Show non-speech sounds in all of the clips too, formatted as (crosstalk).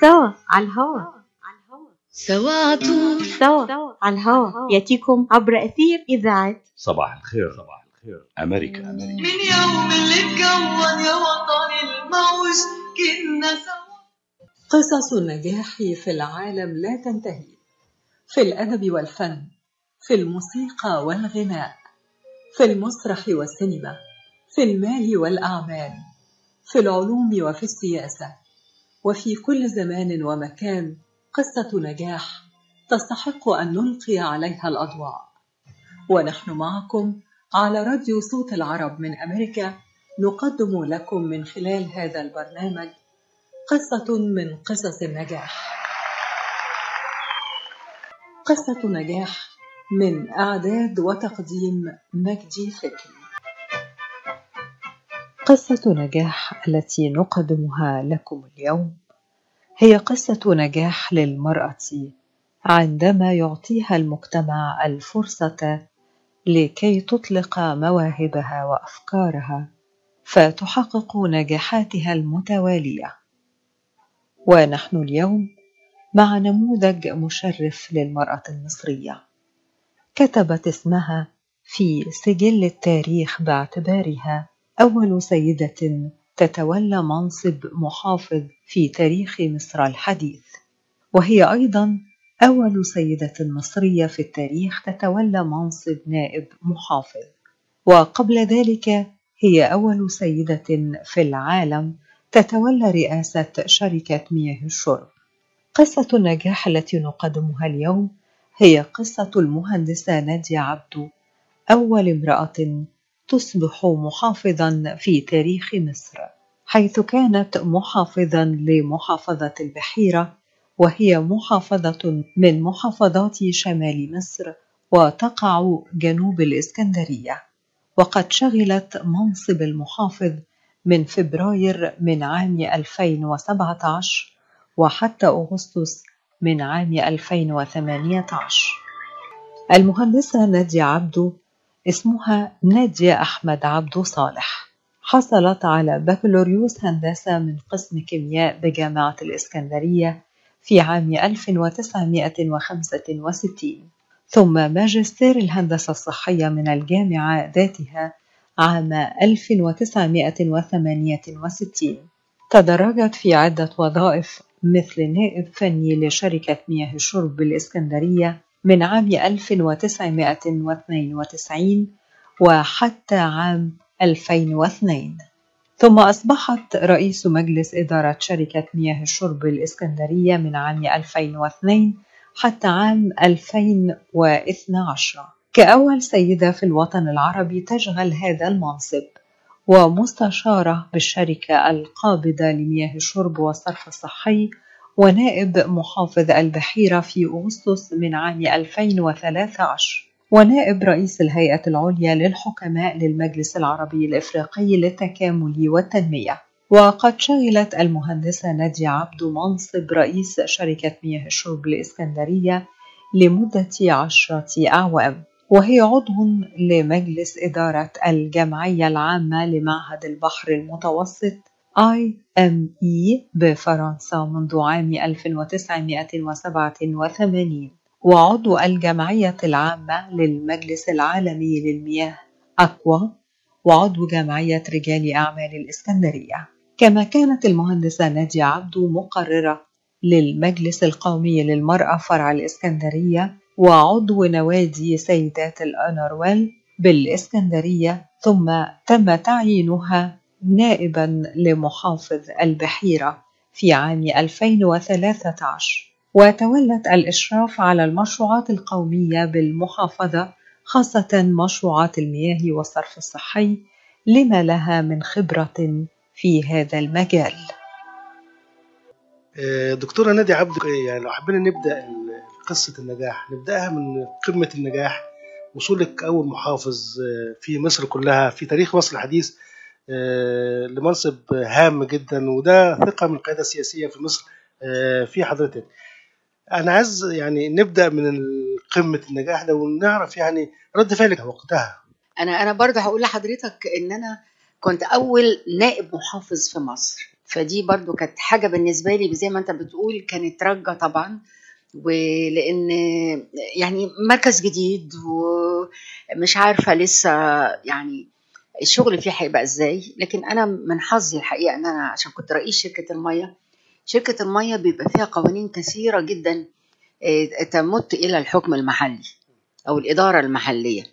سوا على الهوا. سوا عطول سوا على الهوا. يأتيكم عبر أثير إذاعة. صباح الخير. صباح الخير. أمريكا أمريكا. من يوم اللي اتكون يا وطني الموج كنا سوا. قصص النجاح في العالم لا تنتهي. في الأدب والفن في الموسيقى والغناء في المسرح والسينما في المال والأعمال في العلوم وفي السياسة. وفي كل زمان ومكان قصة نجاح تستحق أن نلقي عليها الأضواء. ونحن معكم على راديو صوت العرب من أمريكا نقدم لكم من خلال هذا البرنامج قصة من قصص النجاح. قصة نجاح من إعداد وتقديم مجدي فكري. قصة نجاح التي نقدمها لكم اليوم هي قصة نجاح للمرأة عندما يعطيها المجتمع الفرصة لكي تطلق مواهبها وأفكارها فتحقق نجاحاتها المتوالية. ونحن اليوم مع نموذج مشرف للمرأة المصرية. كتبت اسمها في سجل التاريخ باعتبارها أول سيدة تتولى منصب محافظ في تاريخ مصر الحديث وهي أيضا أول سيدة مصرية في التاريخ تتولى منصب نائب محافظ. وقبل ذلك هي أول سيدة في العالم تتولى رئاسة شركة مياه الشرب. قصة النجاح التي نقدمها اليوم هي قصة المهندسة نادية عبدو أول امرأة تصبح محافظا في تاريخ مصر حيث كانت محافظا لمحافظة البحيرة وهي محافظة من محافظات شمال مصر وتقع جنوب الإسكندرية. وقد شغلت منصب المحافظ من فبراير من عام 2017 وحتى أغسطس من عام 2018 المهندسة نادية عبدو اسمها نادية أحمد عبدو صالح. حصلت على بكالوريوس هندسة من قسم كيمياء بجامعة الإسكندرية في عام 1965 ثم ماجستير الهندسة الصحية من الجامعة ذاتها عام 1968 تدرجت في عدة وظائف مثل نائب فني لشركة مياه الشرب بالإسكندرية من عام 1992 وحتى عام 2002 ثم أصبحت رئيس مجلس إدارة شركة مياه الشرب الإسكندرية من عام 2002 حتى عام 2012 كأول سيدة في الوطن العربي تشغل هذا المنصب ومستشارة بالشركة القابضة لمياه الشرب والصرف الصحي ونائب محافظ البحيرة في أغسطس من عام 2013 ونائب رئيس الهيئة العليا للحكماء للمجلس العربي الإفريقي للتكامل والتنمية. وقد شغلت المهندسة نادية عبدو منصب رئيس شركة مياه الشرب الإسكندرية لمدة عشرة أعوام. وهي عضو لمجلس إدارة الجمعية العامة لمعهد البحر المتوسط IME بفرنسا منذ عام 1987 وعضو الجمعية العامة للمجلس العالمي للمياه أكوا وعضو جمعية رجال أعمال الإسكندرية. كما كانت المهندسة نادية عبدو مقررة للمجلس القومي للمرأة فرع الإسكندرية. وعضو نوادي سيدات الأنرويل بالإسكندرية ثم تم تعيينها نائبا لمحافظ البحيرة في عام 2013 وتولت الإشراف على المشروعات القومية بالمحافظة خاصة مشروعات المياه والصرف الصحي لما لها من خبرة في هذا المجال. دكتورة نادي عبد يعني لو حبينا نبدأ قصة النجاح نبدأها من قمة النجاح وصولك أول محافظ في مصر كلها في تاريخ مصر الحديث لمنصب هام جدا وده ثقة من القيادة السياسية في مصر في حضرتك. أنا عايز يعني نبدأ من قمة النجاح ده ونعرف يعني رد فعلك وقتها. أنا أنا برضه هقول لحضرتك إن أنا كنت أول نائب محافظ في مصر. فدي برضو كانت حاجة بالنسبة لي زي ما أنت بتقول كانت رجة طبعا. ولأن يعني مركز جديد ومش عارفة لسه يعني الشغل فيه هيبقى إزاي؟ لكن أنا من حظي الحقيقة إن أنا عشان كنت رئيس شركة المية شركة المية بيبقى فيها قوانين كثيرة جدا آه، تمت إلى الحكم المحلي أو الإدارة المحلية.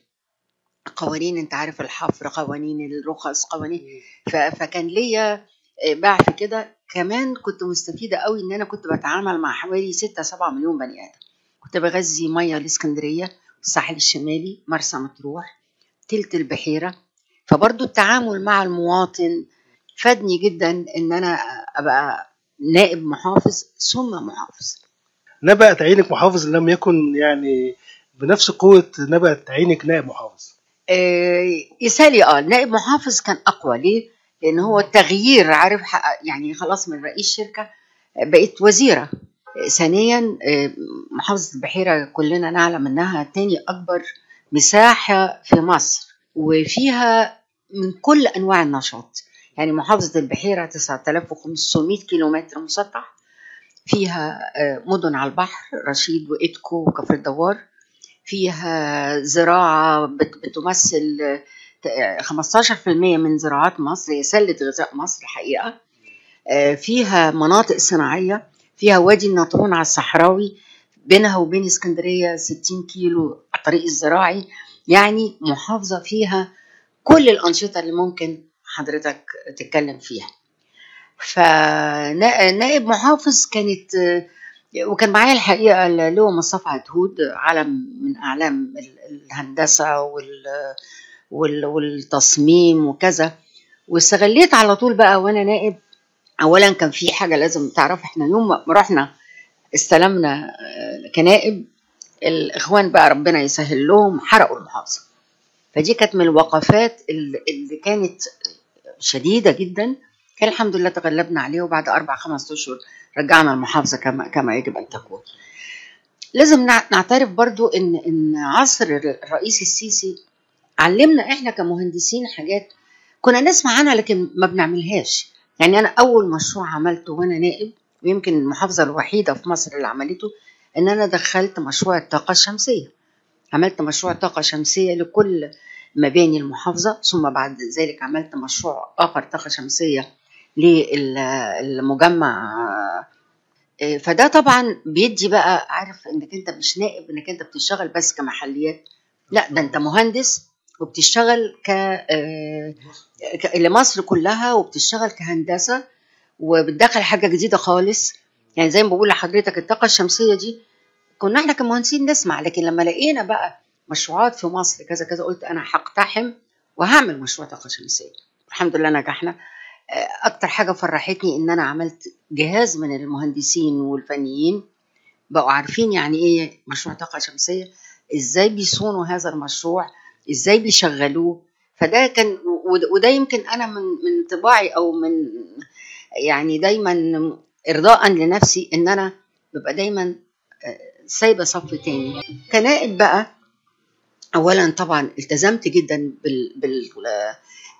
قوانين أنت عارف الحفر قوانين الرخص قوانين فكان ليا آه، باع في كده. كمان كنت مستفيدة قوي إن أنا كنت بتعامل مع حوالي 6 7 مليون بني آدم. كنت بغذي مية الإسكندرية الساحل الشمالي مرسى مطروح تلت البحيرة. فبرضو التعامل مع المواطن فادني جدا إن أنا أبقى نائب محافظ ثم محافظ. نبأ تعيينك محافظ لم يكن يعني بنفس قوة نبأ تعيينك نائب محافظ. آه، يسالي آه نائب محافظ كان أقوى ليه؟ لأن هو التغيير عارف يعني خلاص من رئيس شركة بقيت وزيرة. ثانيا آه، محافظة البحيرة كلنا نعلم إنها تاني أكبر مساحة في مصر. وفيها من كل أنواع النشاط. يعني محافظة البحيرة 9500 كيلومتر مسطح فيها آه، مدن على البحر رشيد وإيدكو وكفر الدوار. فيها زراعة بت- بتمثل آه، 15% من زراعات مصر هي سلة غذاء مصر الحقيقة. آه، فيها مناطق صناعية فيها وادي النطرون على الصحراوي بينها وبين اسكندرية 60 كيلو على الطريق الزراعي. يعني محافظة فيها كل الأنشطة اللي ممكن حضرتك تتكلم فيها. فنائب محافظ كانت وكان معايا الحقيقة اللواء مصطفى عدهود علم من أعلام ال- الهندسة وال وال- والتصميم وكذا. واستغليت على طول بقى وأنا نائب. اولا كان في حاجة لازم تعرف إحنا يوم ما رحنا استلمنا آه، كنائب الإخوان بقى ربنا يسهل لهم حرقوا المحافظة. فدي كانت من الوقفات اللي كانت شديدة جدا. كان الحمد لله تغلبنا عليه وبعد أربع خمس أشهر رجعنا المحافظة كما كما يجب أن تكون. لازم نع- نعترف برضو ان إن عصر الرئيس السيسي علمنا إحنا كمهندسين حاجات كنا نسمع عنها لكن ما بنعملهاش. يعني أنا أول مشروع عملته وأنا نائب ويمكن المحافظة الوحيدة في مصر اللي عملته إن أنا دخلت مشروع الطاقة الشمسية. عملت مشروع طاقة شمسية لكل مباني المحافظة ثم بعد ذلك عملت مشروع آخر طاقة شمسية للمجمع. آه، فده طبعا بيدي بقى عارف إنك أنت مش نائب إنك أنت بتشتغل بس كمحليات. لا ده أنت مهندس وبتشتغل ك آه، لمصر كلها وبتشتغل كهندسة وبتدخل حاجة جديدة خالص. يعني زي ما بقول لحضرتك الطاقة الشمسية دي كنا إحنا كمهندسين نسمع لكن لما لقينا بقى مشروعات في مصر كذا كذا قلت أنا هقتحم وهعمل مشروع طاقة شمسية. الحمد لله نجحنا. آه، أكتر حاجة فرحتني إن أنا عملت جهاز من المهندسين والفنيين. بقوا عارفين يعني إيه مشروع طاقة شمسية؟ إزاي بيصونوا هذا المشروع؟ إزاي بيشغلوه؟ فده كان ود- وده يمكن أنا من من طباعي أو من يعني دايما ارضاء لنفسي إن أنا ببقى دايما آه، سايبة صف تاني. كنائب بقى اولا طبعا التزمت جدا بال بال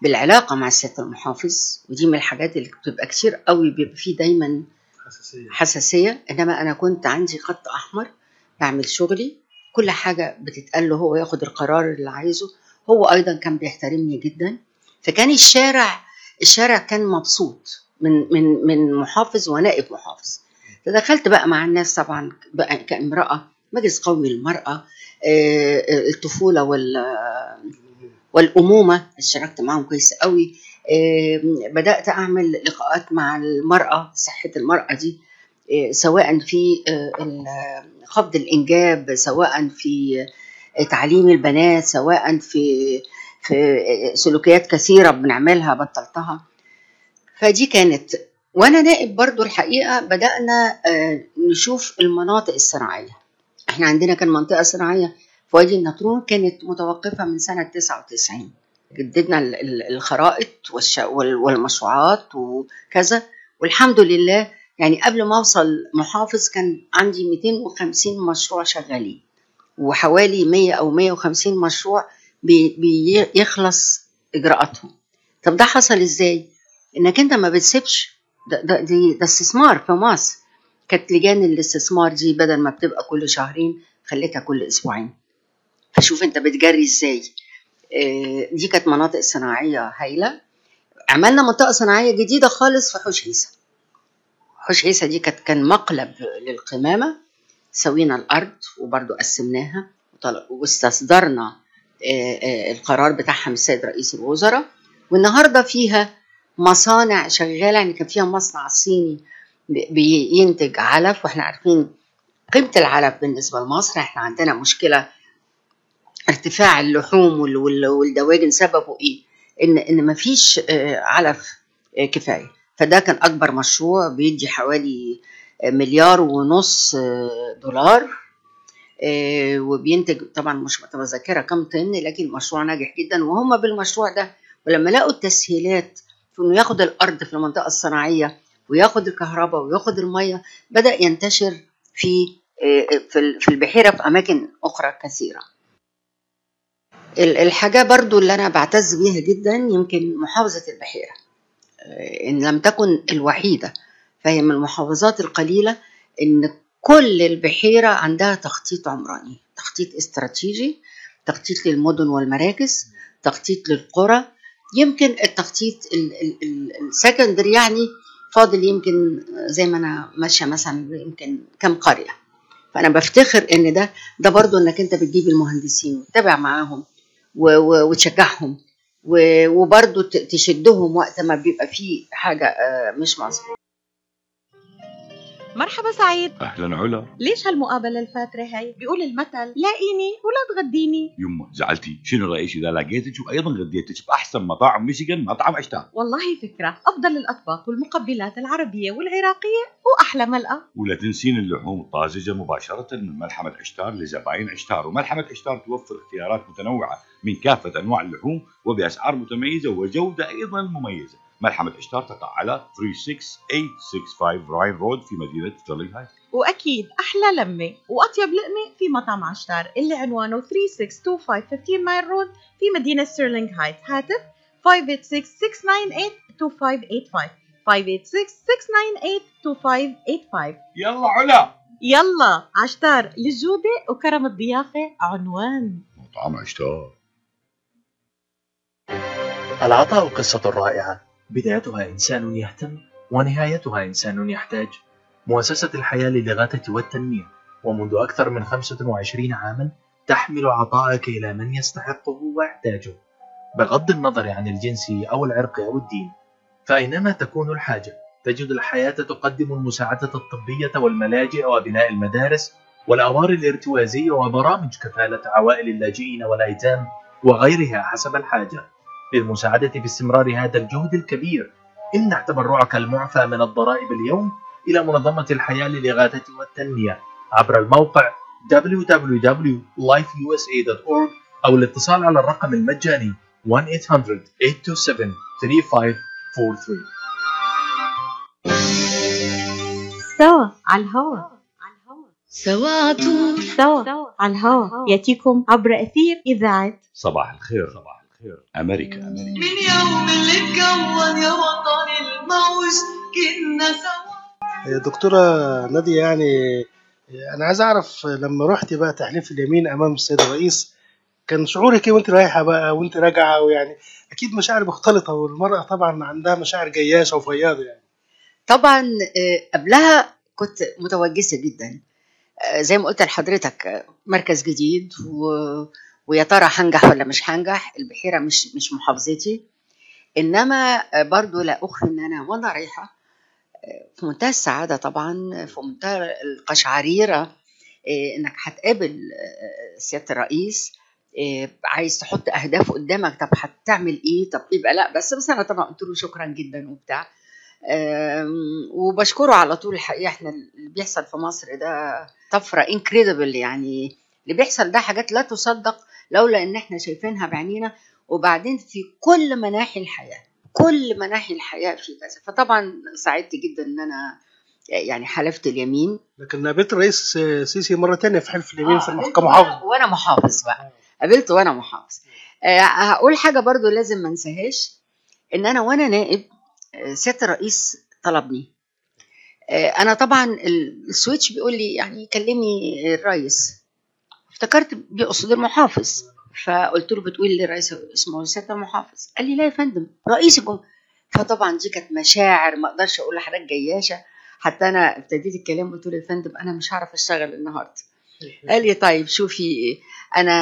بالعلاقة مع السياده المحافظ ودي من الحاجات اللي بتبقى كتير قوي بيبقى فيه دايما حساسية. حساسية. إنما أنا كنت عندي خط أحمر بعمل شغلي كل حاجة بتتقال له هو ياخد القرار اللي عايزه. هو أيضا كان بيحترمني جدا. فكان الشارع الشارع كان مبسوط من من من محافظ ونائب محافظ. فدخلت بقى مع الناس طبعا بقى كامرأة مجلس قومي للمرأة آه، آه، الطفولة وال والأمومة اشتركت معاهم كويس قوي. آه، بدأت أعمل لقاءات مع المرأة صحة المرأة دي سواء في خفض الإنجاب سواء في تعليم البنات سواء في في سلوكيات كثيرة بنعملها بطلتها. فدي كانت وأنا نائب برضو الحقيقة بدأنا آه، نشوف المناطق الصناعية. إحنا عندنا كان منطقة صناعية في وادي النطرون كانت متوقفة من سنة 99 جددنا ال- ال- الخرائط والمشروعات وكذا. والحمد لله يعني قبل ما أوصل محافظ كان عندي 250 مشروع شغالين. وحوالي 100 أو 150 مشروع بي- بيخلص إجراءاتهم. طب ده حصل إزاي؟ إنك أنت ما بتسيبش ده, ده, دي ده استثمار في مصر. كانت لجان الاستثمار دي بدل ما بتبقى كل شهرين خليتها كل أسبوعين. فشوف انت بتجري إزاي. آه، دي كانت مناطق صناعية هايلة. عملنا منطقة صناعية جديدة خالص في حوش عيسى. حوش عيسى دي كانت كان مقلب للقمامة. سوينا الأرض وبرضو قسمناها واستصدرنا آه، آه، القرار بتاعها من السيد رئيس الوزراء. والنهاردة فيها مصانع شغالة يعني كان فيها مصنع صيني بي- بينتج علف وإحنا عارفين قيمة العلف بالنسبة لمصر إحنا عندنا مشكلة ارتفاع اللحوم وال- وال- والدواجن سببه إيه؟ ان ان مفيش آه، علف آه، كفاية فده كان أكبر مشروع بيدي حوالي آه، مليار ونص دولار وبينتج طبعا مش متذكرة كم طن لكن المشروع ناجح جدا وهم بالمشروع ده ولما لقوا التسهيلات في إنه ياخد الأرض في المنطقة الصناعية وياخد الكهرباء وياخد المية بدأ ينتشر في آه، في ال- في البحيرة في أماكن أخرى كثيرة. ال- الحاجة برضو اللي أنا بعتز بيها جدا يمكن محافظة البحيرة آه، إن لم تكن الوحيدة فهي من المحافظات القليلة إن كل البحيرة عندها تخطيط عمراني تخطيط استراتيجي تخطيط للمدن والمراكز تخطيط للقرى يمكن التخطيط السكندري يعني فاضل يمكن زي ما أنا ماشية مثلا يمكن كم قرية. فأنا بفتخر إن ده ده برضو إنك أنت بتجيب المهندسين وتتابع معاهم وتشجعهم وبرضو تشدهم وقت ما بيبقى فيه حاجة آه، مش مظبوطة. مرحبا سعيد. أهلا علا. ليش هالمقابلة الفاترة هي؟ بيقول المثل لاقيني ولا تغديني. يمه زعلتي. شنو رأيك؟ إذا لقيتك وأيضا غديتك بأحسن مطاعم ميشيغان مطعم عشتار والله فكرة. أفضل الأطباق والمقبلات العربية والعراقية وأحلى ملقى ولا تنسين اللحوم الطازجة مباشرة من ملحمة عشتار لزباين عشتار. وملحمة عشتار توفر اختيارات متنوعة من كافة أنواع اللحوم وبأسعار متميزة وجودة أيضا مميزة. ملحمة عشتار تقع على 36865 Ryan Road في مدينة ستيرلينغ هايت. وأكيد أحلى لمة وأطيب لقمة في مطعم عشتار اللي عنوانه 3625 15 Mile Road في مدينة ستيرلينغ هايت. هاتف 586-698-2585 586-698-2585 يلا علا. يلا عشتار للجودة وكرم الضيافة عنوان. مطعم عشتار. العطاء قصة رائعة. بدايتها إنسان يهتم ونهايتها إنسان يحتاج. مؤسسة الحياة للإغاثة والتنمية ومنذ أكثر من 25 عاما تحمل عطاءك إلى من يستحقه ويحتاجه بغض النظر عن الجنس أو العرق أو الدين. فأينما تكون الحاجة تجد الحياة تقدم المساعدة الطبية والملاجئ وبناء المدارس والأوار الارتوازية وبرامج كفالة عوائل اللاجئين والأيتام وغيرها حسب الحاجة. للمساعدة باستمرار هذا الجهد الكبير. امنح تبرعك المعفى من الضرائب اليوم إلى منظمة الحياة للإغاثة والتنمية. عبر الموقع www.lifeusa.org أو الاتصال على الرقم المجاني 1-800-827-3543 سوا على الهوا سوا عطول سوا على الهوا يأتيكم عبر أثير إذاعة. صباح الخير. صباح الخير أمريكا أمريكا. من يوم اللي اتكون يا وطن الموج كنا سوا. دكتورة نادية يعني أنا عايز أعرف لما رحتي بقى تحليف اليمين أمام السيد الرئيس كان شعورك إيه وأنت رايحة بقى وأنت راجعة؟ ويعني أكيد مشاعر مختلطة والمرأة طبعا عندها مشاعر جياشة وفياضة يعني. طبعا آه، قبلها كنت متوجسة جدا. آه، زي ما قلت لحضرتك آه، مركز جديد و... ويا ترى هنجح ولا مش هنجح البحيرة مش مش محافظتي. إنما آه، برضو لا أخفي إن أنا وأنا رايحة آه، في منتهى السعادة طبعا في منتهى القشعريرة آه، إنك هتقابل آه، سيادة الرئيس آه، عايز تحط أهداف قدامك طب هتعمل إيه؟ طب يبقى لا بس بس أنا طبعا قلت له شكرا جدا وبتاع. وبشكره على طول الحقيقة إحنا اللي بيحصل في مصر ده طفرة انكريدبل يعني. اللي بيحصل ده حاجات لا تصدق لولا إن إحنا شايفينها بعينينا وبعدين في كل مناحي الحياة كل مناحي الحياة في كذا. فطبعا سعدت جدا إن أنا يعني حلفت اليمين. لكن قابلت الرئيس سيسي مرة تانية في حلف اليمين في آه، محافظة وأنا- وأنا محافظ بقى. قابلته وأنا محافظ. آه، هقول حاجة برضو لازم ما انساهاش. إن أنا وأنا نائب آه، سياده الرئيس طلبني. آه، أنا طبعا ال- السويتش بيقول لي يعني كلمي الرئيس. افتكرت بيقصد المحافظ فقلت له بتقول لي الرئيس اسمه سياده المحافظ. قال لي لا يا فندم رئيس الجمهوريه فطبعا دي كانت مشاعر ما أقدرش أقول لحضرتك جياشة. حتى أنا ابتديت الكلام قلت له يا فندم أنا مش هعرف أشتغل النهارده. قال لي طيب شوفي أنا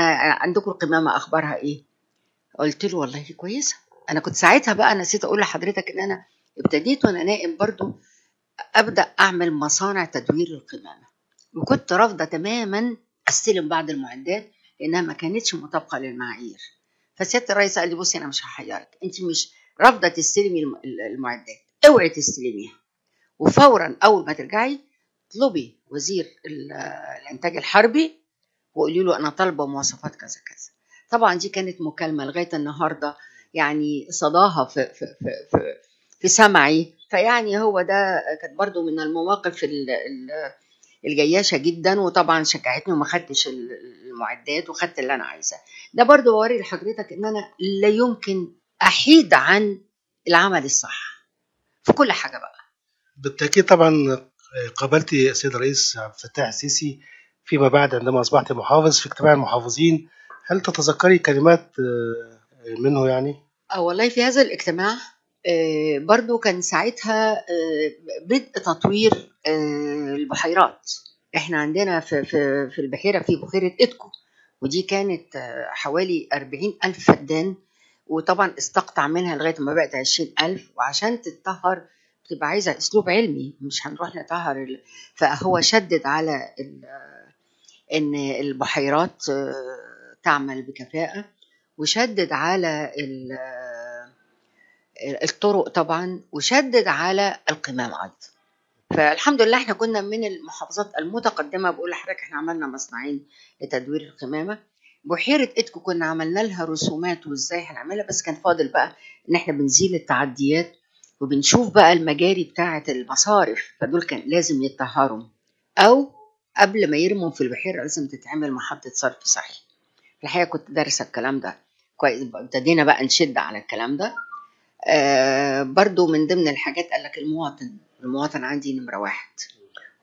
عندكم القمامه أخبارها إيه؟ قلت له والله كويسة. أنا كنت ساعتها بقى نسيت أقول لحضرتك إن أنا ابتديت وأنا نائم برضو أبدأ أعمل مصانع تدوير القمامة. وكنت رافضة تماما أستلم بعض المعدات لأنها ما كانتش مطابقة للمعايير. فسيادة الرئيس قال لي بصي أنا مش هحيرك. أنت مش رافضة تستلمي الم- المعدات. أوعي تستلميها. وفورا أول ما ترجعي اطلبي وزير ال- الإنتاج الحربي وقولي له أنا طالبة مواصفات كذا كذا. طبعا دي كانت مكالمة لغاية النهارده يعني صداها في في في في, في سمعي. فيعني هو ده كانت برضو من المواقف ال- ال- الجياشة جدا وطبعا شجعتني وما خدتش ال- المعدات وخدت اللي أنا عايزاه. ده برضو بوري لحضرتك إن أنا لا يمكن أحيد عن العمل الصح في كل حاجة بقى. بالتأكيد طبعا قابلت السيد الرئيس عبد الفتاح السيسي فيما بعد عندما أصبحت محافظ في اجتماع المحافظين. هل تتذكري كلمات آه، منه يعني؟ آه والله في هذا الاجتماع برضو كان ساعتها آه، بدء تطوير آه، البحيرات. إحنا عندنا في, البحيرة في بحيرة إدكو ودي كانت آه، حوالي أربعين ألف فدان وطبعا استقطع منها لغاية ما بقت عشرين ألف. وعشان تتطهر بتبقى عايزة أسلوب علمي مش هنروح نطهر فهو شدد على إن البحيرات آه، تعمل بكفاءة وشدد على ال- الطرق طبعا وشدد على القمام أيضا. فالحمد لله إحنا كنا من المحافظات المتقدمة بقول لحضرتك إحنا عملنا مصنعين لتدوير القمامة. بحيرة اتكو كنا عملنا لها رسومات وإزاي هنعملها بس كان فاضل بقى إن إحنا بنزيل التعديات وبنشوف بقى المجاري بتاعه المصارف فدول كان لازم يتطهروا. أو قبل ما يرموا في البحيرة لازم تتعمل محطة صرف صحي. الحقيقة كنت دارسة الكلام ده كويس ابتدينا بقى نشد على الكلام ده. برضو من ضمن الحاجات قال لك المواطن المواطن عندي نمرة واحد.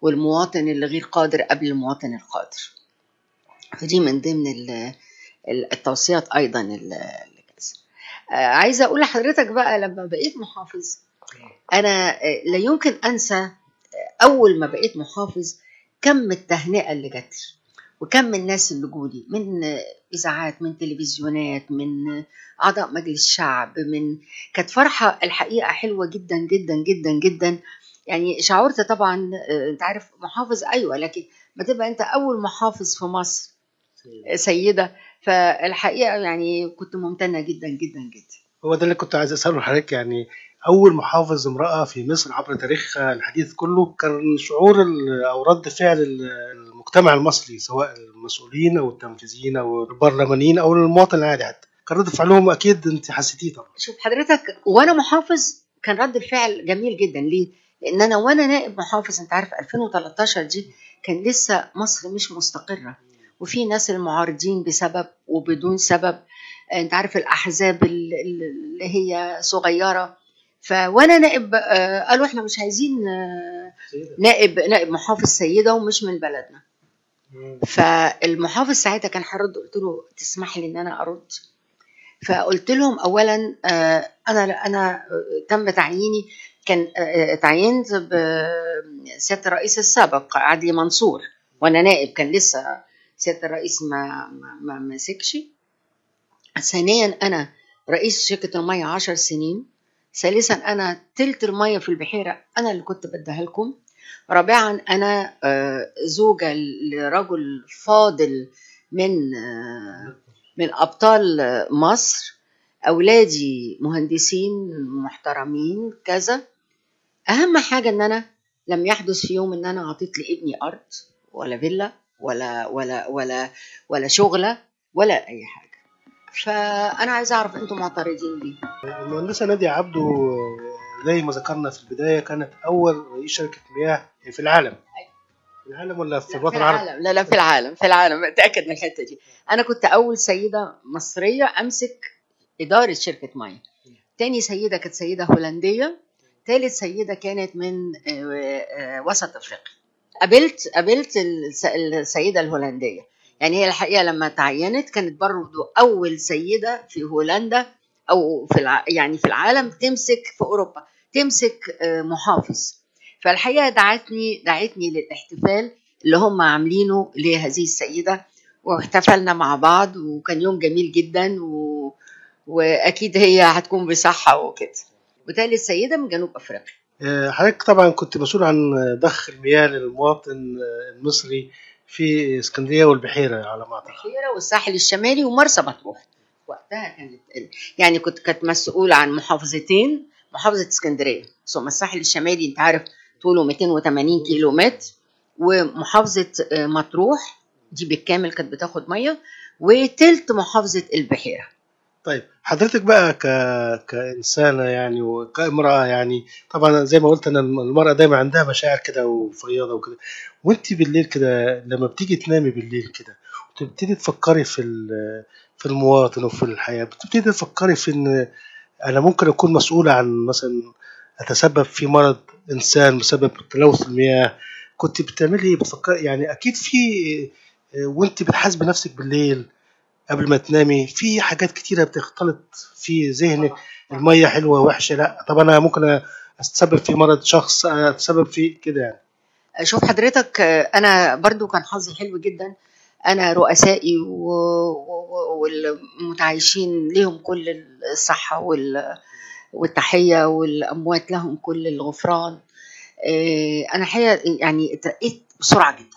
والمواطن اللي غير قادر قبل المواطن القادر. فدي من ضمن ال- ال- التوصيات أيضا ال- اللي. آه عايزة أقول لحضرتك بقى لما بقيت محافظ أنا آه، لا يمكن أنسى آه، أول ما بقيت محافظ كم التهنئة اللي جت وكم الناس اللي جولي من إذاعات من تلفزيونات من أعضاء مجلس شعب من كانت فرحة الحقيقة حلوة جدا جدا جدا جدا. يعني شعرت طبعا آه، أنت عارف محافظ أيوه لكن ما تبقى أنت أول محافظ في مصر آه، سيدة. فالحقيقة يعني كنت ممتنة جدا جدا جدا. هو ده اللي كنت عايز أسأله لحضرتك يعني أول محافظ امرأة في مصر عبر تاريخها الحديث كله كان شعور أو رد فعل ال- المجتمع المصري سواء المسؤولين أو التنفيذيين أو البرلمانيين أو المواطن العادي حتى. كان رد فعلهم أكيد أنت حسيتيه طبعا. شوف حضرتك وأنا محافظ كان رد الفعل جميل جدا. ليه؟ لأن أنا وأنا نائب محافظ أنت عارف 2013 دي كان لسه مصر مش مستقرة. وفي ناس المعارضين بسبب وبدون سبب أنت عارف الأحزاب ال- ال- اللي هي صغيرة. فوانا نائب آه، قالوا إحنا مش عايزين آه، نائب نائب محافظ سيدة ومش من بلدنا. فالمحافظ ساعتها كان هيرد قلت له تسمح لي إن أنا أرد؟ فقلت لهم اولا آه، أنا أنا تم تعييني كان تعينت بسياده الرئيس السابق عدلي منصور وأنا نائب كان لسه سيادة الرئيس ما ما ما مسكش ثانيا أنا رئيس شركة الميه عشر سنين. ثالثا أنا تلت المية في البحيرة أنا اللي كنت بديها لكم. رابعا أنا آه، زوجة لرجل فاضل من آه، من أبطال مصر. أولادي مهندسين محترمين كذا. أهم حاجة إن أنا لم يحدث في يوم إن أنا اعطيت لابني أرض ولا فيلا ولا ولا ولا ولا شغلة ولا أي حاجة. فأنا عايزه أعرف أنتم معترضين ليه؟ المهندسة نادية عبده زي ما ذكرنا في البداية كانت أول رئيس شركة مياه في العالم. في العالم ولا في الوطن في العربي؟ العالم. لا لا في العالم في العالم. أتأكد من الحتة دي. أنا كنت أول سيدة مصرية أمسك إدارة شركة ميه تاني سيدة كانت سيدة هولندية. ثالث سيدة كانت من آه، آه، وسط أفريقيا. قابلت قابلت الس- السيدة الهولندية. يعني هي الحقيقة لما تعينت كانت برضو أول سيدة في هولندا أو في الع... يعني في العالم تمسك في أوروبا تمسك آه، محافظ. فالحقيقة دعتني دعتني للاحتفال اللي هم عاملينه لهذه السيدة واحتفلنا مع بعض وكان يوم جميل جدا و... وأكيد هي هتكون بصحة وكده. وثالث سيده من جنوب أفريقيا. آه، حضرتك طبعا كنت مسؤول عن ضخ المياه للمواطن آه، المصري. في اسكندرية والبحيرة على ما أعتقد. البحيرة والساحل الشمالي ومرسى مطروح. وقتها كانت يعني كنت كانت مسؤولة عن محافظتين محافظة اسكندرية. ثم الساحل الشمالي أنت عارف طوله 280 كيلو متر ومحافظة آه، مطروح دي بالكامل كانت بتاخد مية وتلت محافظة البحيرة. طيب حضرتك بقى ك... كإنسانة يعني وكامرأة يعني طبعا زي ما قلت أنا المرأة دايما عندها مشاعر كده وفياضة وكده. وأنت بالليل كده لما بتيجي تنامي بالليل كده وتبتدي تفكري في في المواطن وفي الحياة بتبتدي تفكري في إن أنا ممكن أكون مسؤولة عن مثلا أتسبب في مرض إنسان بسبب تلوث المياه. كنت بتعملي بتفكري يعني أكيد في وأنت بتحاسبي نفسك بالليل قبل ما تنامي في حاجات كتيرة بتختلط في ذهنك. المية حلوة وحشة لأ طب أنا ممكن أتسبب في مرض شخص أتسبب في كده يعني. شوف حضرتك أنا برضو كان حظي حلو جدا. أنا رؤسائي والمتعايشين لهم كل الصحة وال- والتحية والأموات لهم كل الغفران. آه، أنا الحقيقة يعني اترقيت بسرعة جدا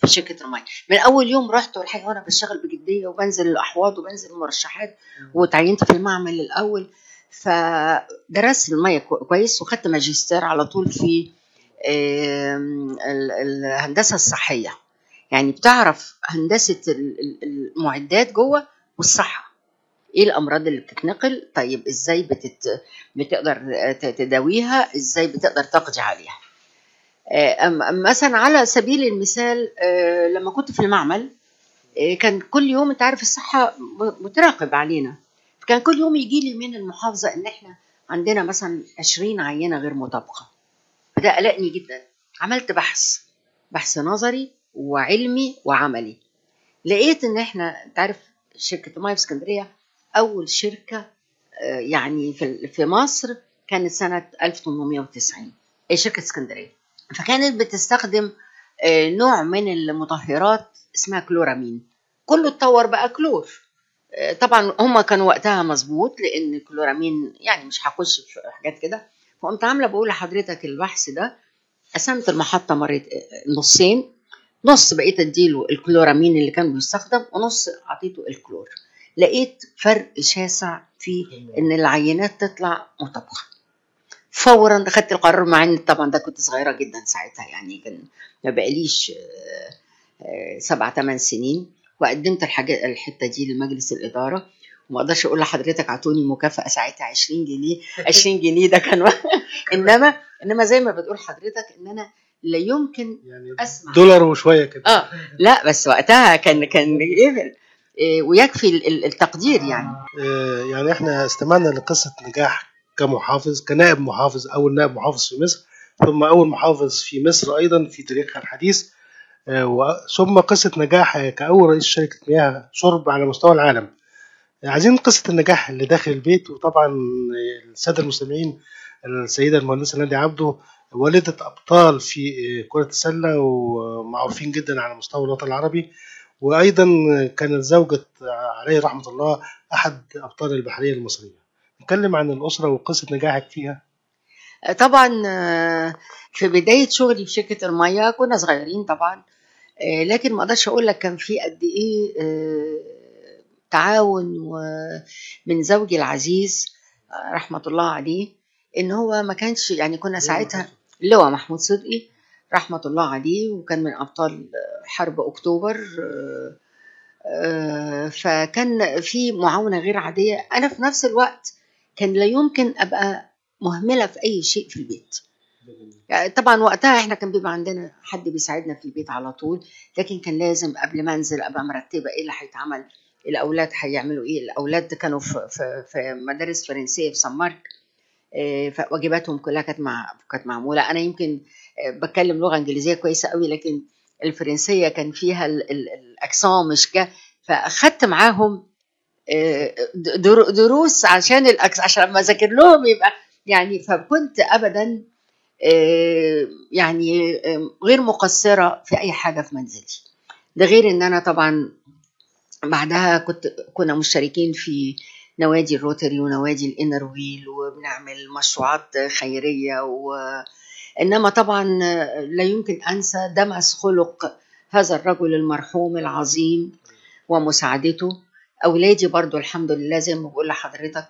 في شركة الميه من أول يوم رحت والحقيقة وأنا بشتغل بجدية وبنزل الأحواض وبنزل المرشحات وتعينت في المعمل الأول فدرست المية كو- كويس وخدت ماجستير على طول في الهندسة الصحية. يعني بتعرف هندسة ال- ال- المعدات جوه والصحة. إيه الأمراض اللي بتتنقل؟ طيب إزاي بتت... بتقدر تداويها؟ إزاي بتقدر تقضي عليها؟ آه، أم- مثلا على سبيل المثال آه، لما كنت في المعمل آه، كان كل يوم أنت عارف الصحة متراقب علينا. كان كل يوم يجي لي من المحافظة إن إحنا عندنا مثلا 20 عينة غير مطابقة. فده قلقني جدا. عملت بحث بحث نظري وعلمي وعملي. لقيت إن إحنا أنت عارف شركة ماي في اسكندرية أول شركة آه، يعني في في مصر كانت سنة 1890 هي شركة اسكندرية. فكانت بتستخدم آه، نوع من المطهرات اسمها كلورامين. كله اتطور بقى كلور. آه، طبعا هم كانوا وقتها مظبوط لأن الكلورامين يعني مش هخش في حاجات كده. فقمت عاملة بقول لحضرتك البحث ده قسمت المحطة مريت نصين. نص بقيت أديله الكلورامين اللي كان بيستخدم ونص أعطيته الكلور. لقيت فرق شاسع في إن العينات تطلع مطابقة. فورا أخدت القرار مع إن طبعا ده كنت صغيرة جدا ساعتها يعني كان ما بقاليش آه، آه، سبع ثمان سنين. وقدمت الحاجات الحتة دي لمجلس الإدارة. وما أقدرش أقول لحضرتك اعطوني مكافأة ساعتها 20 جنيه. (laughs) 20 جنيه ده كان (laughs) انما انما زي ما بتقول حضرتك ان أنا لا يمكن يعني أسمع. دولار وشوية كده. آه. لا بس وقتها كان كان إيه إيه، ويكفي ال- ال- التقدير يعني. آه، يعني إحنا استمعنا لقصة نجاح كمحافظ كنائب محافظ أول نائب محافظ في مصر ثم أول محافظ في مصر أيضا في تاريخها الحديث. آه، ثم قصة نجاح كأول رئيس شركة مياه شرب على مستوى العالم. عايزين قصة النجاح اللي داخل البيت وطبعا السادة المستمعين السيدة المهندسة نادية عبده والدة أبطال في كرة السلة ومعروفين جدا على مستوى الوطن العربي. وأيضا كانت زوجة عليه رحمة الله أحد أبطال البحرية المصرية. نتكلم عن الأسرة وقصة نجاحك فيها. طبعا في بداية شغلي في شركة الميه كنا صغيرين طبعا لكن ما أقدرش أقول لك كان في قد إيه تعاون ومن زوجي العزيز آه، رحمة الله عليه إن هو ما كانش يعني كنا ساعتها اللواء محمود صدقي رحمة الله عليه وكان من أبطال آه، حرب أكتوبر آه، فكان في معاونة غير عادية. أنا في نفس الوقت كان لا يمكن أبقى مهملة في أي شيء في البيت. يعني طبعا وقتها إحنا كان بيبقى عندنا حد بيساعدنا في البيت على طول لكن كان لازم قبل ما أنزل أبقى مرتبة إيه اللي هيتعمل. الأولاد هيعملوا إيه؟ الأولاد كانوا في, في, في مدارس فرنسية في سان مارك آه، فواجباتهم كلها كانت مع كانت معمولة. أنا يمكن آه، بتكلم لغة إنجليزية كويسة قوي لكن الفرنسية كان فيها ال- ال- الاكسون مش كا فأخدت معاهم آه، در- دروس عشان الأكس عشان لما أذاكر لهم يبقى يعني فكنت ابدا يعني غير مقصرة في أي حاجة في منزلي. ده غير إن أنا طبعا بعدها كنت كنا مشتركين في نوادي الروتري ونوادي الإنر ويل وبنعمل مشروعات خيرية و إنما طبعا لا يمكن أنسى دمس خلق هذا الرجل المرحوم العظيم ومساعدته. أولادي برضو الحمد لله زي ما بقول لحضرتك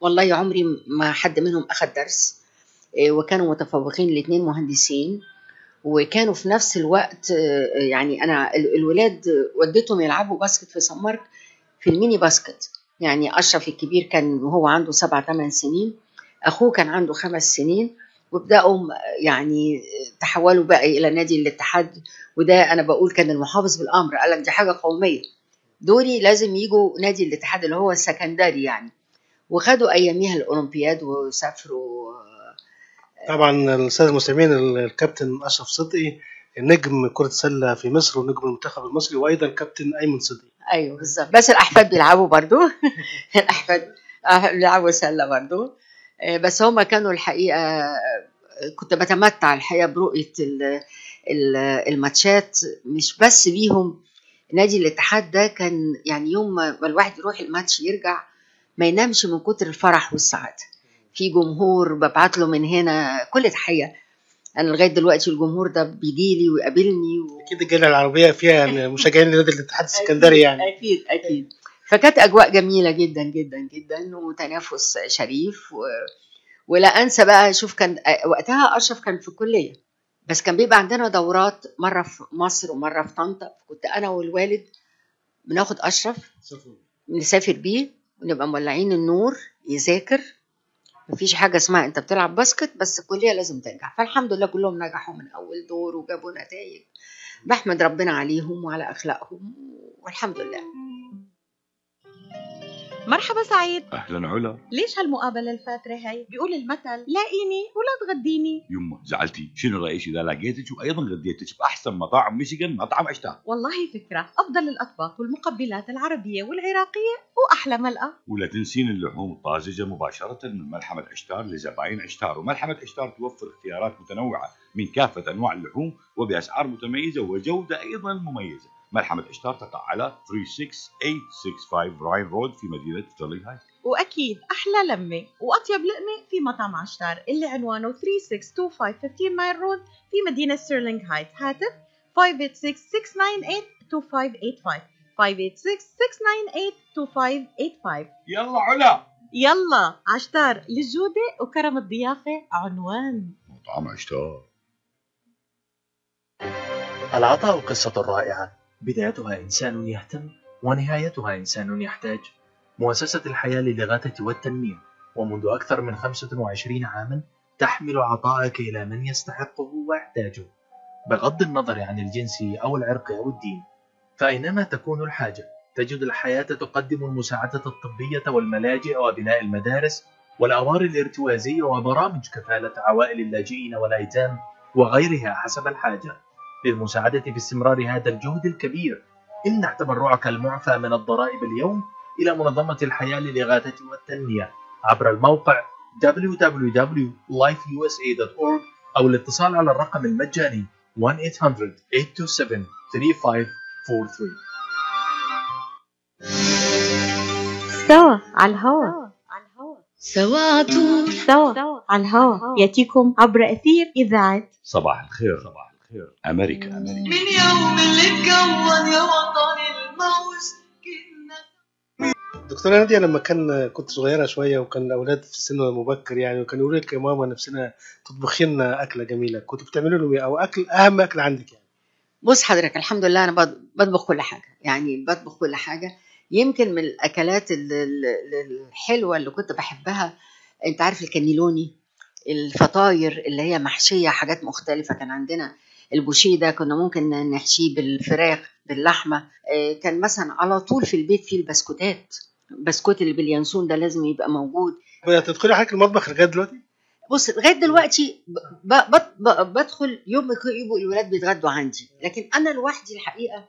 والله عمري ما حد منهم أخذ درس وكانوا متفوقين الاثنين مهندسين. وكانوا في نفس الوقت آه، يعني أنا ال- الولاد وديتهم يلعبوا basket في سمر في ال mini basket. يعني أشرف الكبير كان وهو عنده سبع ثمان سنين أخوه كان عنده خمس سنين وابتدوا م- يعني تحولوا بقى إلى نادي الاتحاد وده أنا بقول كان المحافظ بالأمر قال لك دي حاجة قومية. دوري لازم يجوا نادي الاتحاد اللي هو السكندري يعني. وخدوا أياميها الأولمبياد وسافروا طبعا الساده المستمعين الكابتن أشرف صدقي نجم كرة السلة في مصر ونجم المنتخب المصري وأيضا كابتن أيمن صدقي. أيوه بالظبط. بس الأحفاد بيلعبوا برضو. (laughs) الأحفاد آه، بيلعبوا سلة برضو. آه، بس هم كانوا الحقيقة آه، كنت بتمتع الحقيقة برؤية ال- ال- الماتشات. مش بس بيهم نادي الاتحاد ده كان يعني يوم ما الواحد يروح الماتش يرجع ما ينامش من كتر الفرح والسعادة. في جمهور ببعت له من هنا كل تحية. أنا لغاية دلوقتي الجمهور ده بيجي لي ويقابلني و... أكيد الجالية العربية فيها يعني (laughs) مشجعين لنادي الاتحاد السكندري يعني. أكيد أكيد. فكانت أجواء جميلة جدا جدا جدا وتنافس شريف و... ولا أنسى بقى شوف كان وقتها أشرف كان في الكلية. بس كان بيبقى عندنا دورات مرة في مصر ومرة في طنطا. كنت أنا والوالد بناخد أشرف نسافر بيه ونبقى مولعين النور يذاكر. مفيش حاجة اسمها انت بتلعب باسكت بس الكلية لازم تنجح. فالحمد لله كلهم نجحوا من أول دور وجابوا نتائج. بحمد ربنا عليهم وعلى أخلاقهم والحمد لله. مرحبا سعيد. أهلا علا. ليش هالمقابلة الفاترة هي؟ بيقول المثل لاقيني ولا تغديني. يمه زعلتي. شنو رأيك؟ إذا لقيتك وأيضا غديتك بأحسن مطاعم ميشيغان مطعم اشتار والله فكرة. أفضل الأطباق والمقبلات العربية والعراقية وأحلى ملقى ولا تنسين اللحوم الطازجة مباشرة من ملحمة عشتار لزباين عشتار وملحمة عشتار توفر اختيارات متنوعة من كافة أنواع اللحوم وبأسعار متميزة وجودة أيضا مميزة. ملحمة عشتار تقع على 36865 Ryan Road في مدينة ستيرلينغ هايت. وأكيد أحلى لمة وأطيب لقمة في مطعم عشتار اللي عنوانه 3625 15 Mile Road في مدينة ستيرلينغ هايت. هاتف 586-698-2585 586-698-2585 يلا علا. يلا عشتار للجودة وكرم الضيافة عنوان. مطعم عشتار العطاء قصة رائعة. بدايتها إنسان يهتم ونهايتها إنسان يحتاج. مؤسسة الحياة للإغاثة والتنمية ومنذ أكثر من 25 عاما تحمل عطاءك إلى من يستحقه ويحتاجه بغض النظر عن الجنس أو العرق أو الدين. فأينما تكون الحاجة تجد الحياة تقدم المساعدة الطبية والملاجئ وبناء المدارس والأوار الارتوازية وبرامج كفالة عوائل اللاجئين والأيتام وغيرها حسب الحاجة. للمساعدة في استمرار هذا الجهد الكبير. امنح تبرعك المعفى من الضرائب اليوم إلى منظمة الحياة للإغاثة والتنمية. عبر الموقع www.lifeusa.org أو الاتصال على الرقم المجاني 1-800-827-3543 سوا على الهوا. سوا عطول سوا على الهوا. يأتيكم عبر أثير إذاعة صباح الخير. صباح الخير أمريكا أمريكا. من يوم اللي اتكون يا وطني الموج كنا دكتورة نادية لما كان كنت صغيرة شوية وكان الأولاد في السن المبكر يعني وكانوا يقولوا لك يا ماما نفسنا تطبخي لنا أكلة جميلة كنت بتعملوا لهم إيه؟ أو أكل أهم أكل عندك يعني؟ بص حضرتك الحمد لله أنا بط- بطبخ كل حاجة. يعني بطبخ كل حاجة. يمكن من الأكلات ال- ال- ال- الحلوة اللي كنت بحبها أنت عارف الكانيلوني الفطاير اللي هي محشية حاجات مختلفة كان عندنا. ال bouchée ده كنا ممكن نحشيه بالفراخ باللحمة آه، كان مثلا على طول في البيت فيه البسكوتات. البسكوت اللي باليانسون ده لازم يبقى موجود. تدخلي حضرتك المطبخ لغاية دلوقتي؟ بص لغاية دلوقتي ب- ب- ب- بدخل يوم يبقوا الولاد بيتغدوا عندي. لكن أنا لوحدي الحقيقة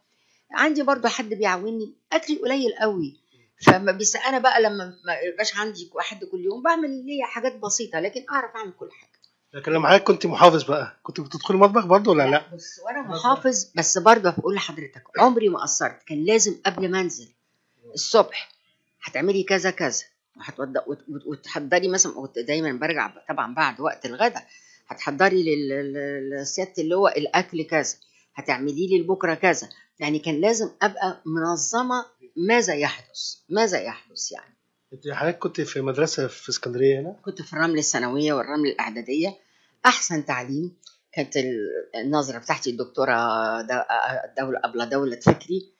عندي برضو حد بيعاوني أكلي قليل قوي. فما بس أنا بقى لما ما يبقاش عندي حد كل يوم بعمل ليا حاجات بسيطة لكن أعرف أعمل كل حاجة. لكن لما حضرتك كنت محافظ بقى. كنت بتدخلي المطبخ برضه ولا لأ؟ بص وأنا محافظ بس برضه بقول لحضرتك عمري ما قصرت. كان لازم قبل ما أنزل الصبح هتعملي كذا كذا. وتحضري مثلا وت- دايما برجع طبعا بعد وقت الغداء هتحضري لل- لل- للسيادة اللي هو الأكل كذا. هتعملي لي لبكرة كذا. يعني كان لازم أبقى منظمة ماذا يحدث ماذا يحدث يعني. انت حضرتك كنت في مدرسة في اسكندرية هنا؟ كنت في الرمل الثانوية والرمل الأعدادية. أحسن تعليم كانت ال- النظرة بتاعتي الدكتورة دوله أبلة دولة فكري.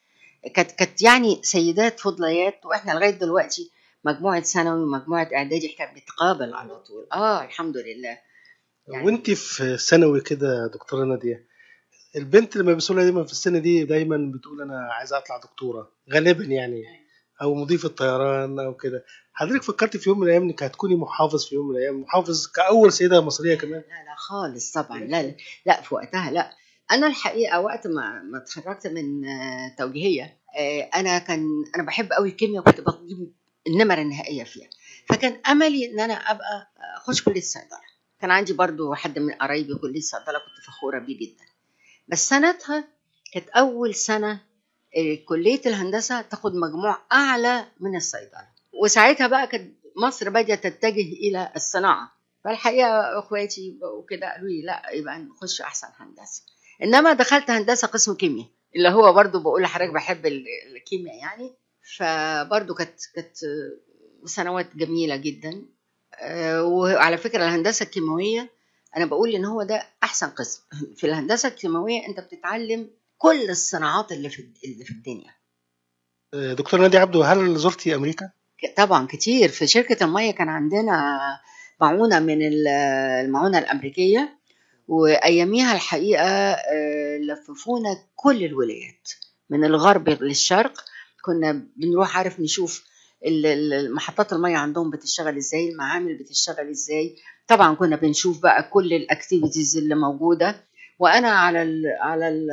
كانت كانت يعني سيدات فضليات وإحنا لغاية دلوقتي مجموعة ثانوي ومجموعة إعدادي إحنا بنتقابل على طول. آه الحمد لله. يعني- وأنت في ثانوي كده يا دكتورة نادية البنت لما بيسألها دايما في السن دي دايما بتقول أنا عايزه أطلع دكتورة غالبا يعني. أو مضيفه طيران أو كده. حضرتك فكرت في يوم من الأيام إنك هتكوني محافظ في يوم من الأيام محافظ كأول سيدة مصرية كمان؟ لا لا خالص طبعا لا لا, لا في وقتها لا. أنا الحقيقة وقت ما ما اتخرجت من آه، توجيهية آه، أنا كان أنا بحب قوي الكيمياء وكنت بجيب النمر النهائية فيها. فكان أملي إن أنا أبقى أخش كلية الصيدله كان عندي برضو حد من قرايبي كلية الصيدله كنت فخورة بيه جدا. بس سنتها كانت أول سنة آه، كلية الهندسة تاخد مجموع أعلى من الصيدلة. وساعتها بقى كانت مصر بدات تتجه إلى الصناعة. فالحقيقة أخواتي وكده قالوا لي لا يبقى نخش أحسن هندسة. إنما دخلت هندسة قسم كيمياء اللي هو برضو بقول لحضرتك بحب ال- الكيمياء يعني. فبرضو كانت كانت سنوات جميلة جدا. آه، وعلى فكرة الهندسة الكيماوية أنا بقول إن هو ده أحسن قسم. في الهندسة الكيماوية أنت بتتعلم كل الصناعات اللي في اللي في الدنيا. آه، دكتوره ناديه عبده هل زرتي أمريكا؟ طبعا كتير. في شركة المية كان عندنا معونة من ال- المعونة الأمريكية وأياميها الحقيقة آه، لففونا كل الولايات من الغرب للشرق. كنا بنروح عارف نشوف محطات المية عندهم بتشتغل إزاي المعامل بتشتغل إزاي. طبعا كنا بنشوف بقى كل ال activities اللي موجودة. وأنا على ال على ال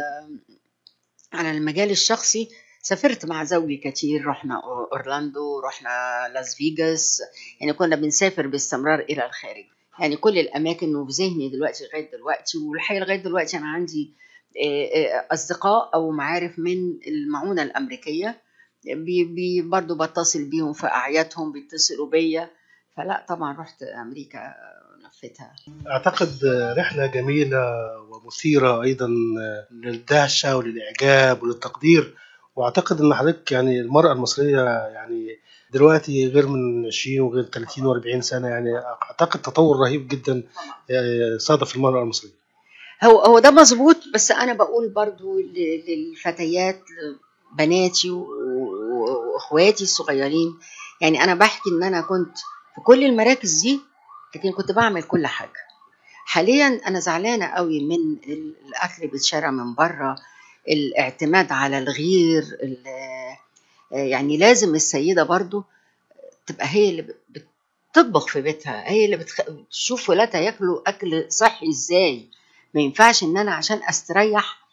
على المجال الشخصي سافرت مع زوجي كتير رحنا أورلاندو رحنا لاس فيجاس. يعني كنا بنسافر باستمرار إلى الخارج. يعني كل الأماكن وفي ذهني دلوقتي لغاية دلوقتي والحقيقة لغاية دلوقتي أنا عندي آه، آه، أصدقاء أو معارف من المعونة الأمريكية. بي بي برضو بتصل بيهم في أعيادهم بيتصلوا بيا. فلا طبعا رحت أمريكا آه، رحلة جميلة ومثيرة أيضا آه، للدهشة وللإعجاب وللتقدير. وأعتقد إن حضرتك يعني المرأة المصرية يعني دلوقتي غير من 20 وغير 30 و40 سنة يعني أعتقد تطور رهيب جدا آه، صادف المرأة المصرية. هو هو ده مظبوط بس أنا بقول برضو للفتيات بناتي و- و- وإخواتي الصغيرين. يعني أنا بحكي إن أنا كنت في كل المراكز دي لكن كنت بعمل كل حاجة. حاليا أنا زعلانة قوي من ال- الأكل بيتشرى من بره الاعتماد على الغير ال- يعني لازم السيدة برضو تبقى هي اللي بت- بتطبخ في بيتها هي اللي بتخ... بتشوف ولادها ياكلوا أكل صحي إزاي. ما ينفعش إن أنا عشان أستريح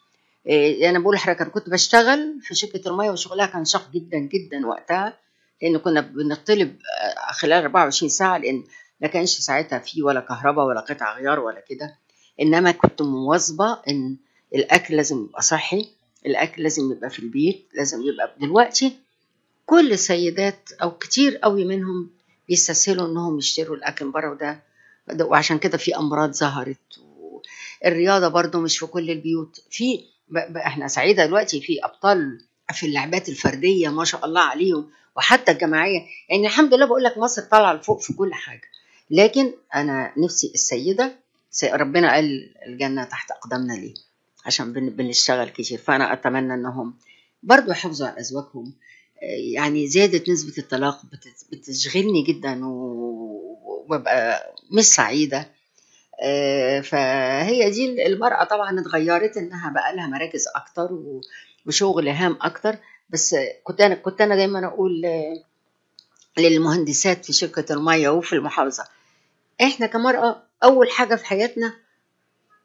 إيه، أنا بقول لحضرتك أنا كنت بشتغل في شركة المية وشغلها كان شاق جدا جدا وقتها لأن كنا بنطلب آه، خلال 24 ساعة لأن ما كانش ساعتها في ولا كهرباء ولا قطع غيار ولا كده. إنما كنت مواظبة إن الأكل لازم يبقى صحي الأكل لازم يبقى في البيت لازم يبقى دلوقتي كل السيدات أو كتير قوي منهم بيستسهلوا إنهم يشتروا الأكل بره وده ده- وعشان كده في أمراض ظهرت الرياضه برضو مش في كل البيوت. في إحنا سعيدة دلوقتي في أبطال في اللعبات الفردية ما شاء الله عليهم وحتى الجماعية. يعني الحمد لله بقول لك مصر طالعة لفوق في كل حاجة. لكن أنا نفسي السيدة سي- ربنا قال الجنة تحت أقدامنا ليه؟ عشان بن- بنشتغل كتير. فأنا أتمنى إنهم برضو يحافظوا على أزواجهم. يعني زيادة نسبة الطلاق بت- بتشغلني جدا وببقى مش سعيدة. آه، فهي دي المرأة طبعا اتغيرت إنها بقى لها مراكز أكتر وشغل هام أكتر. بس كنت أنا كنت أنا دايما أقول آه، للمهندسات في شركة المية وفي المحافظة إحنا كمرأة أول حاجة في حياتنا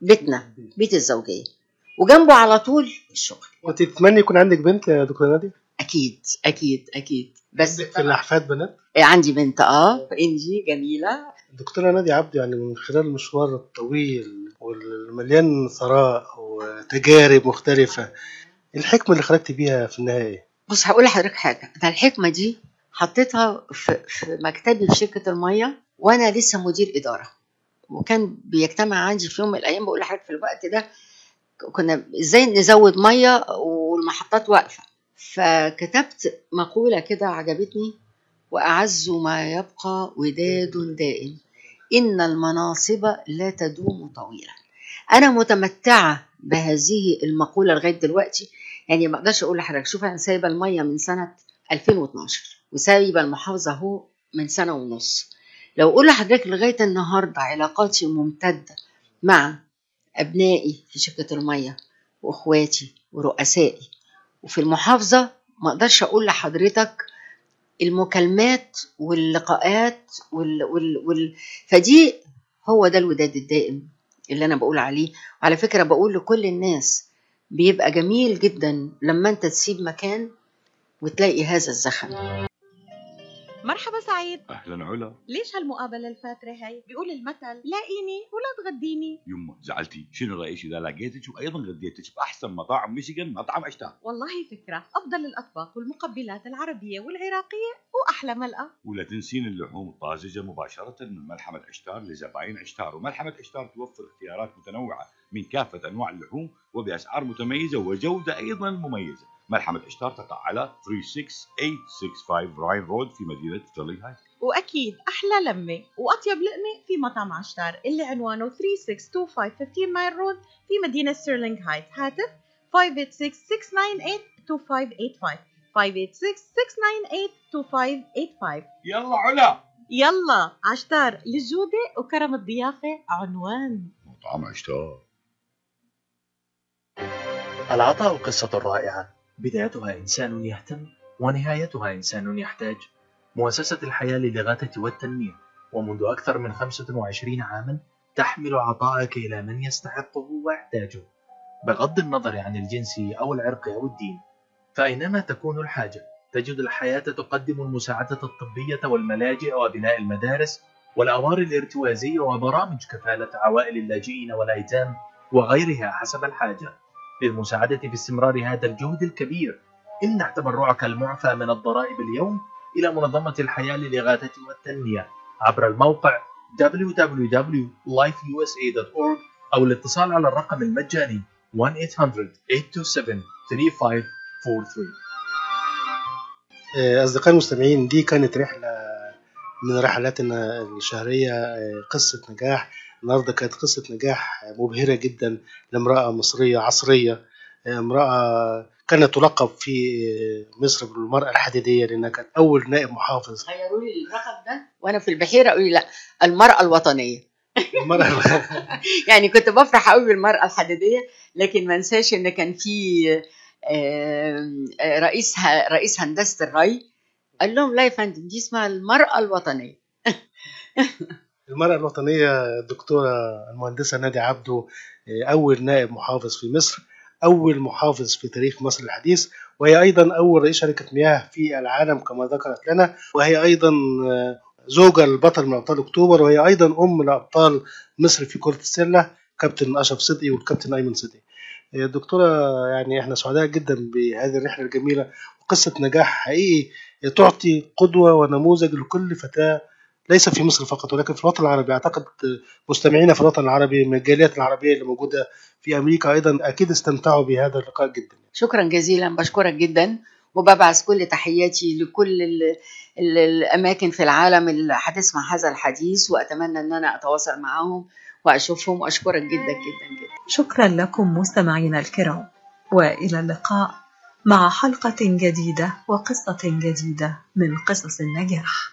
بيتنا بيت الزوجية وجنبه على طول الشغل كنت تتمني يكون عندك بنت يا دكتورة نادية؟ أكيد أكيد أكيد بس في الأحفاد بنات؟ عندي بنت آه إنجي جميلة الدكتورة نادية عبده يعني من خلال المشوار الطويل والمليان ثراء وتجارب مختلفة الحكمة اللي خرجت بيها في النهاية إيه؟ بص هقول لحضرتك حاجة أنا الحكمة دي حطيتها في, في مكتبي في شركة المية وأنا لسه مدير إدارة. وكان بيجتمع عندي في يوم من الأيام بقول لحضرتك في الوقت ده كنا إزاي نزود مية والمحطات واقفة. فكتبت مقولة كده عجبتني وأعز ما يبقى وداد دائم إن المناصب لا تدوم طويلا. أنا متمتعة بهذه المقولة لغاية دلوقتي. يعني ما أقدرش أقول لحضرتك شوف أنا سايبة المية من سنة 2012 وسايبة المحافظة أهو من سنة ونص. لو أقول لحضرتك لغاية النهاردة علاقاتي ممتدة مع أبنائي في شركة المية وإخواتي ورؤسائي وفي المحافظة ما أقدرش أقول لحضرتك المكالمات واللقاءات وال... وال... وال... فدي هو ده الوداد الدائم اللي أنا بقول عليه. وعلى فكرة بقول لكل الناس بيبقى جميل جدا لما أنت تسيب مكان وتلاقي هذا الزخم. مرحبا سعيد. أهلا علا. ليش هالمقابلة الفاترة هاي؟ بيقول المثل لاقيني ولا تغديني. يما زعلتي. شنو رأيك؟ إذا لقيتك وأيضا غديتك بأحسن مطاعم ميشيغان مطعم اشتار والله فكرة. أفضل الأطباق والمقبلات العربية والعراقية وأحلى ملقا ولا تنسين اللحوم الطازجة مباشرة من ملحمة اشتار لزباين اشتار وملحمة اشتار توفر اختيارات متنوعة من كافة أنواع اللحوم وبأسعار متميزة وجودة أيضا مميزة. ملحمة إشتار تقع على 36865 Ryan Road في مدينة Sterling Heights. وأكيد أحلى لمة وأطيب لقمة في مطعم عشتار اللي عنوانه 3625 15 Mile Road في مدينة Sterling Heights. هاتف 586-698-2585 586-698-2585 يلا علا. يلا عشتار للجودة وكرم الضيافة عنوان. مطعم اشتار العطاء قصة رائعة. بدايتها إنسان يهتم ونهايتها إنسان يحتاج. مؤسسة الحياة للإغاثة والتنمية ومنذ أكثر من 25 عاما تحمل عطاءك إلى من يستحقه ويحتاجه. بغض النظر عن الجنس أو العرق أو الدين فأينما تكون الحاجة تجد الحياة تقدم المساعدة الطبية والملاجئ وبناء المدارس والأوار الارتوازية وبرامج كفالة عوائل اللاجئين والأيتام وغيرها حسب الحاجة. للمساعدة في استمرار هذا الجهد الكبير. امنح تبرعك المعفى من الضرائب اليوم إلى منظمة الحياة للإغاثة والتنمية. عبر الموقع www.lifeusa.org أو الاتصال على الرقم المجاني 1-800-827-3543 آه، أصدقائي المستمعين دي كانت رحلة من رحلاتنا الشهرية آه، قصة نجاح. النهاردة كانت قصة نجاح مبهرة جدا لامرأة مصرية عصرية آه، امرأة كانت تلقب في مصر بالمرأة الحديدية لأنها كانت أول نائب محافظ. غيروا لي الرقم ده؟ وأنا في البحيرة أقول لي لا المرأة الوطنية. المرأة (laughs) يعني كنت بفرح قوي بالمرأة الحديدية لكن ما انساش إن كان في آه، رئيس رئيس هندسة الري قال لهم لا يا فندم دي اسمها المرأة الوطنية. (laughs) المرأة الوطنية الدكتورة المهندسة نادية عبده آه، أول نائب محافظ في مصر أول محافظ في تاريخ مصر الحديث وهي أيضا أول رئيس شركة مياه في العالم كما ذكرت لنا وهي أيضا آه، زوجة للبطل من أبطال أكتوبر وهي أيضا أم لأبطال مصر في كرة السلة كابتن أشرف صدقي والكابتن أيمن صدقي. آه، دكتورة يعني إحنا سعداء جدا بهذه الرحلة الجميلة وقصة نجاح حقيقي تعطي قدوة ونموذج لكل فتاة ليس في مصر فقط ولكن في الوطن العربي. أعتقد مستمعينا في الوطن العربي من الجاليات العربية اللي موجودة في أمريكا أيضا أكيد استمتعوا بهذا اللقاء جدا. شكرا جزيلا بشكرك جدا. وببعث كل تحياتي لكل ال ال الأماكن في العالم اللي هتسمع هذا الحديث وأتمنى إن أنا أتواصل معاهم وأشوفهم. وأشكرك جدا جدا جدا. شكرا لكم مستمعينا الكرام وإلى اللقاء مع حلقة جديدة وقصة جديدة من قصص النجاح.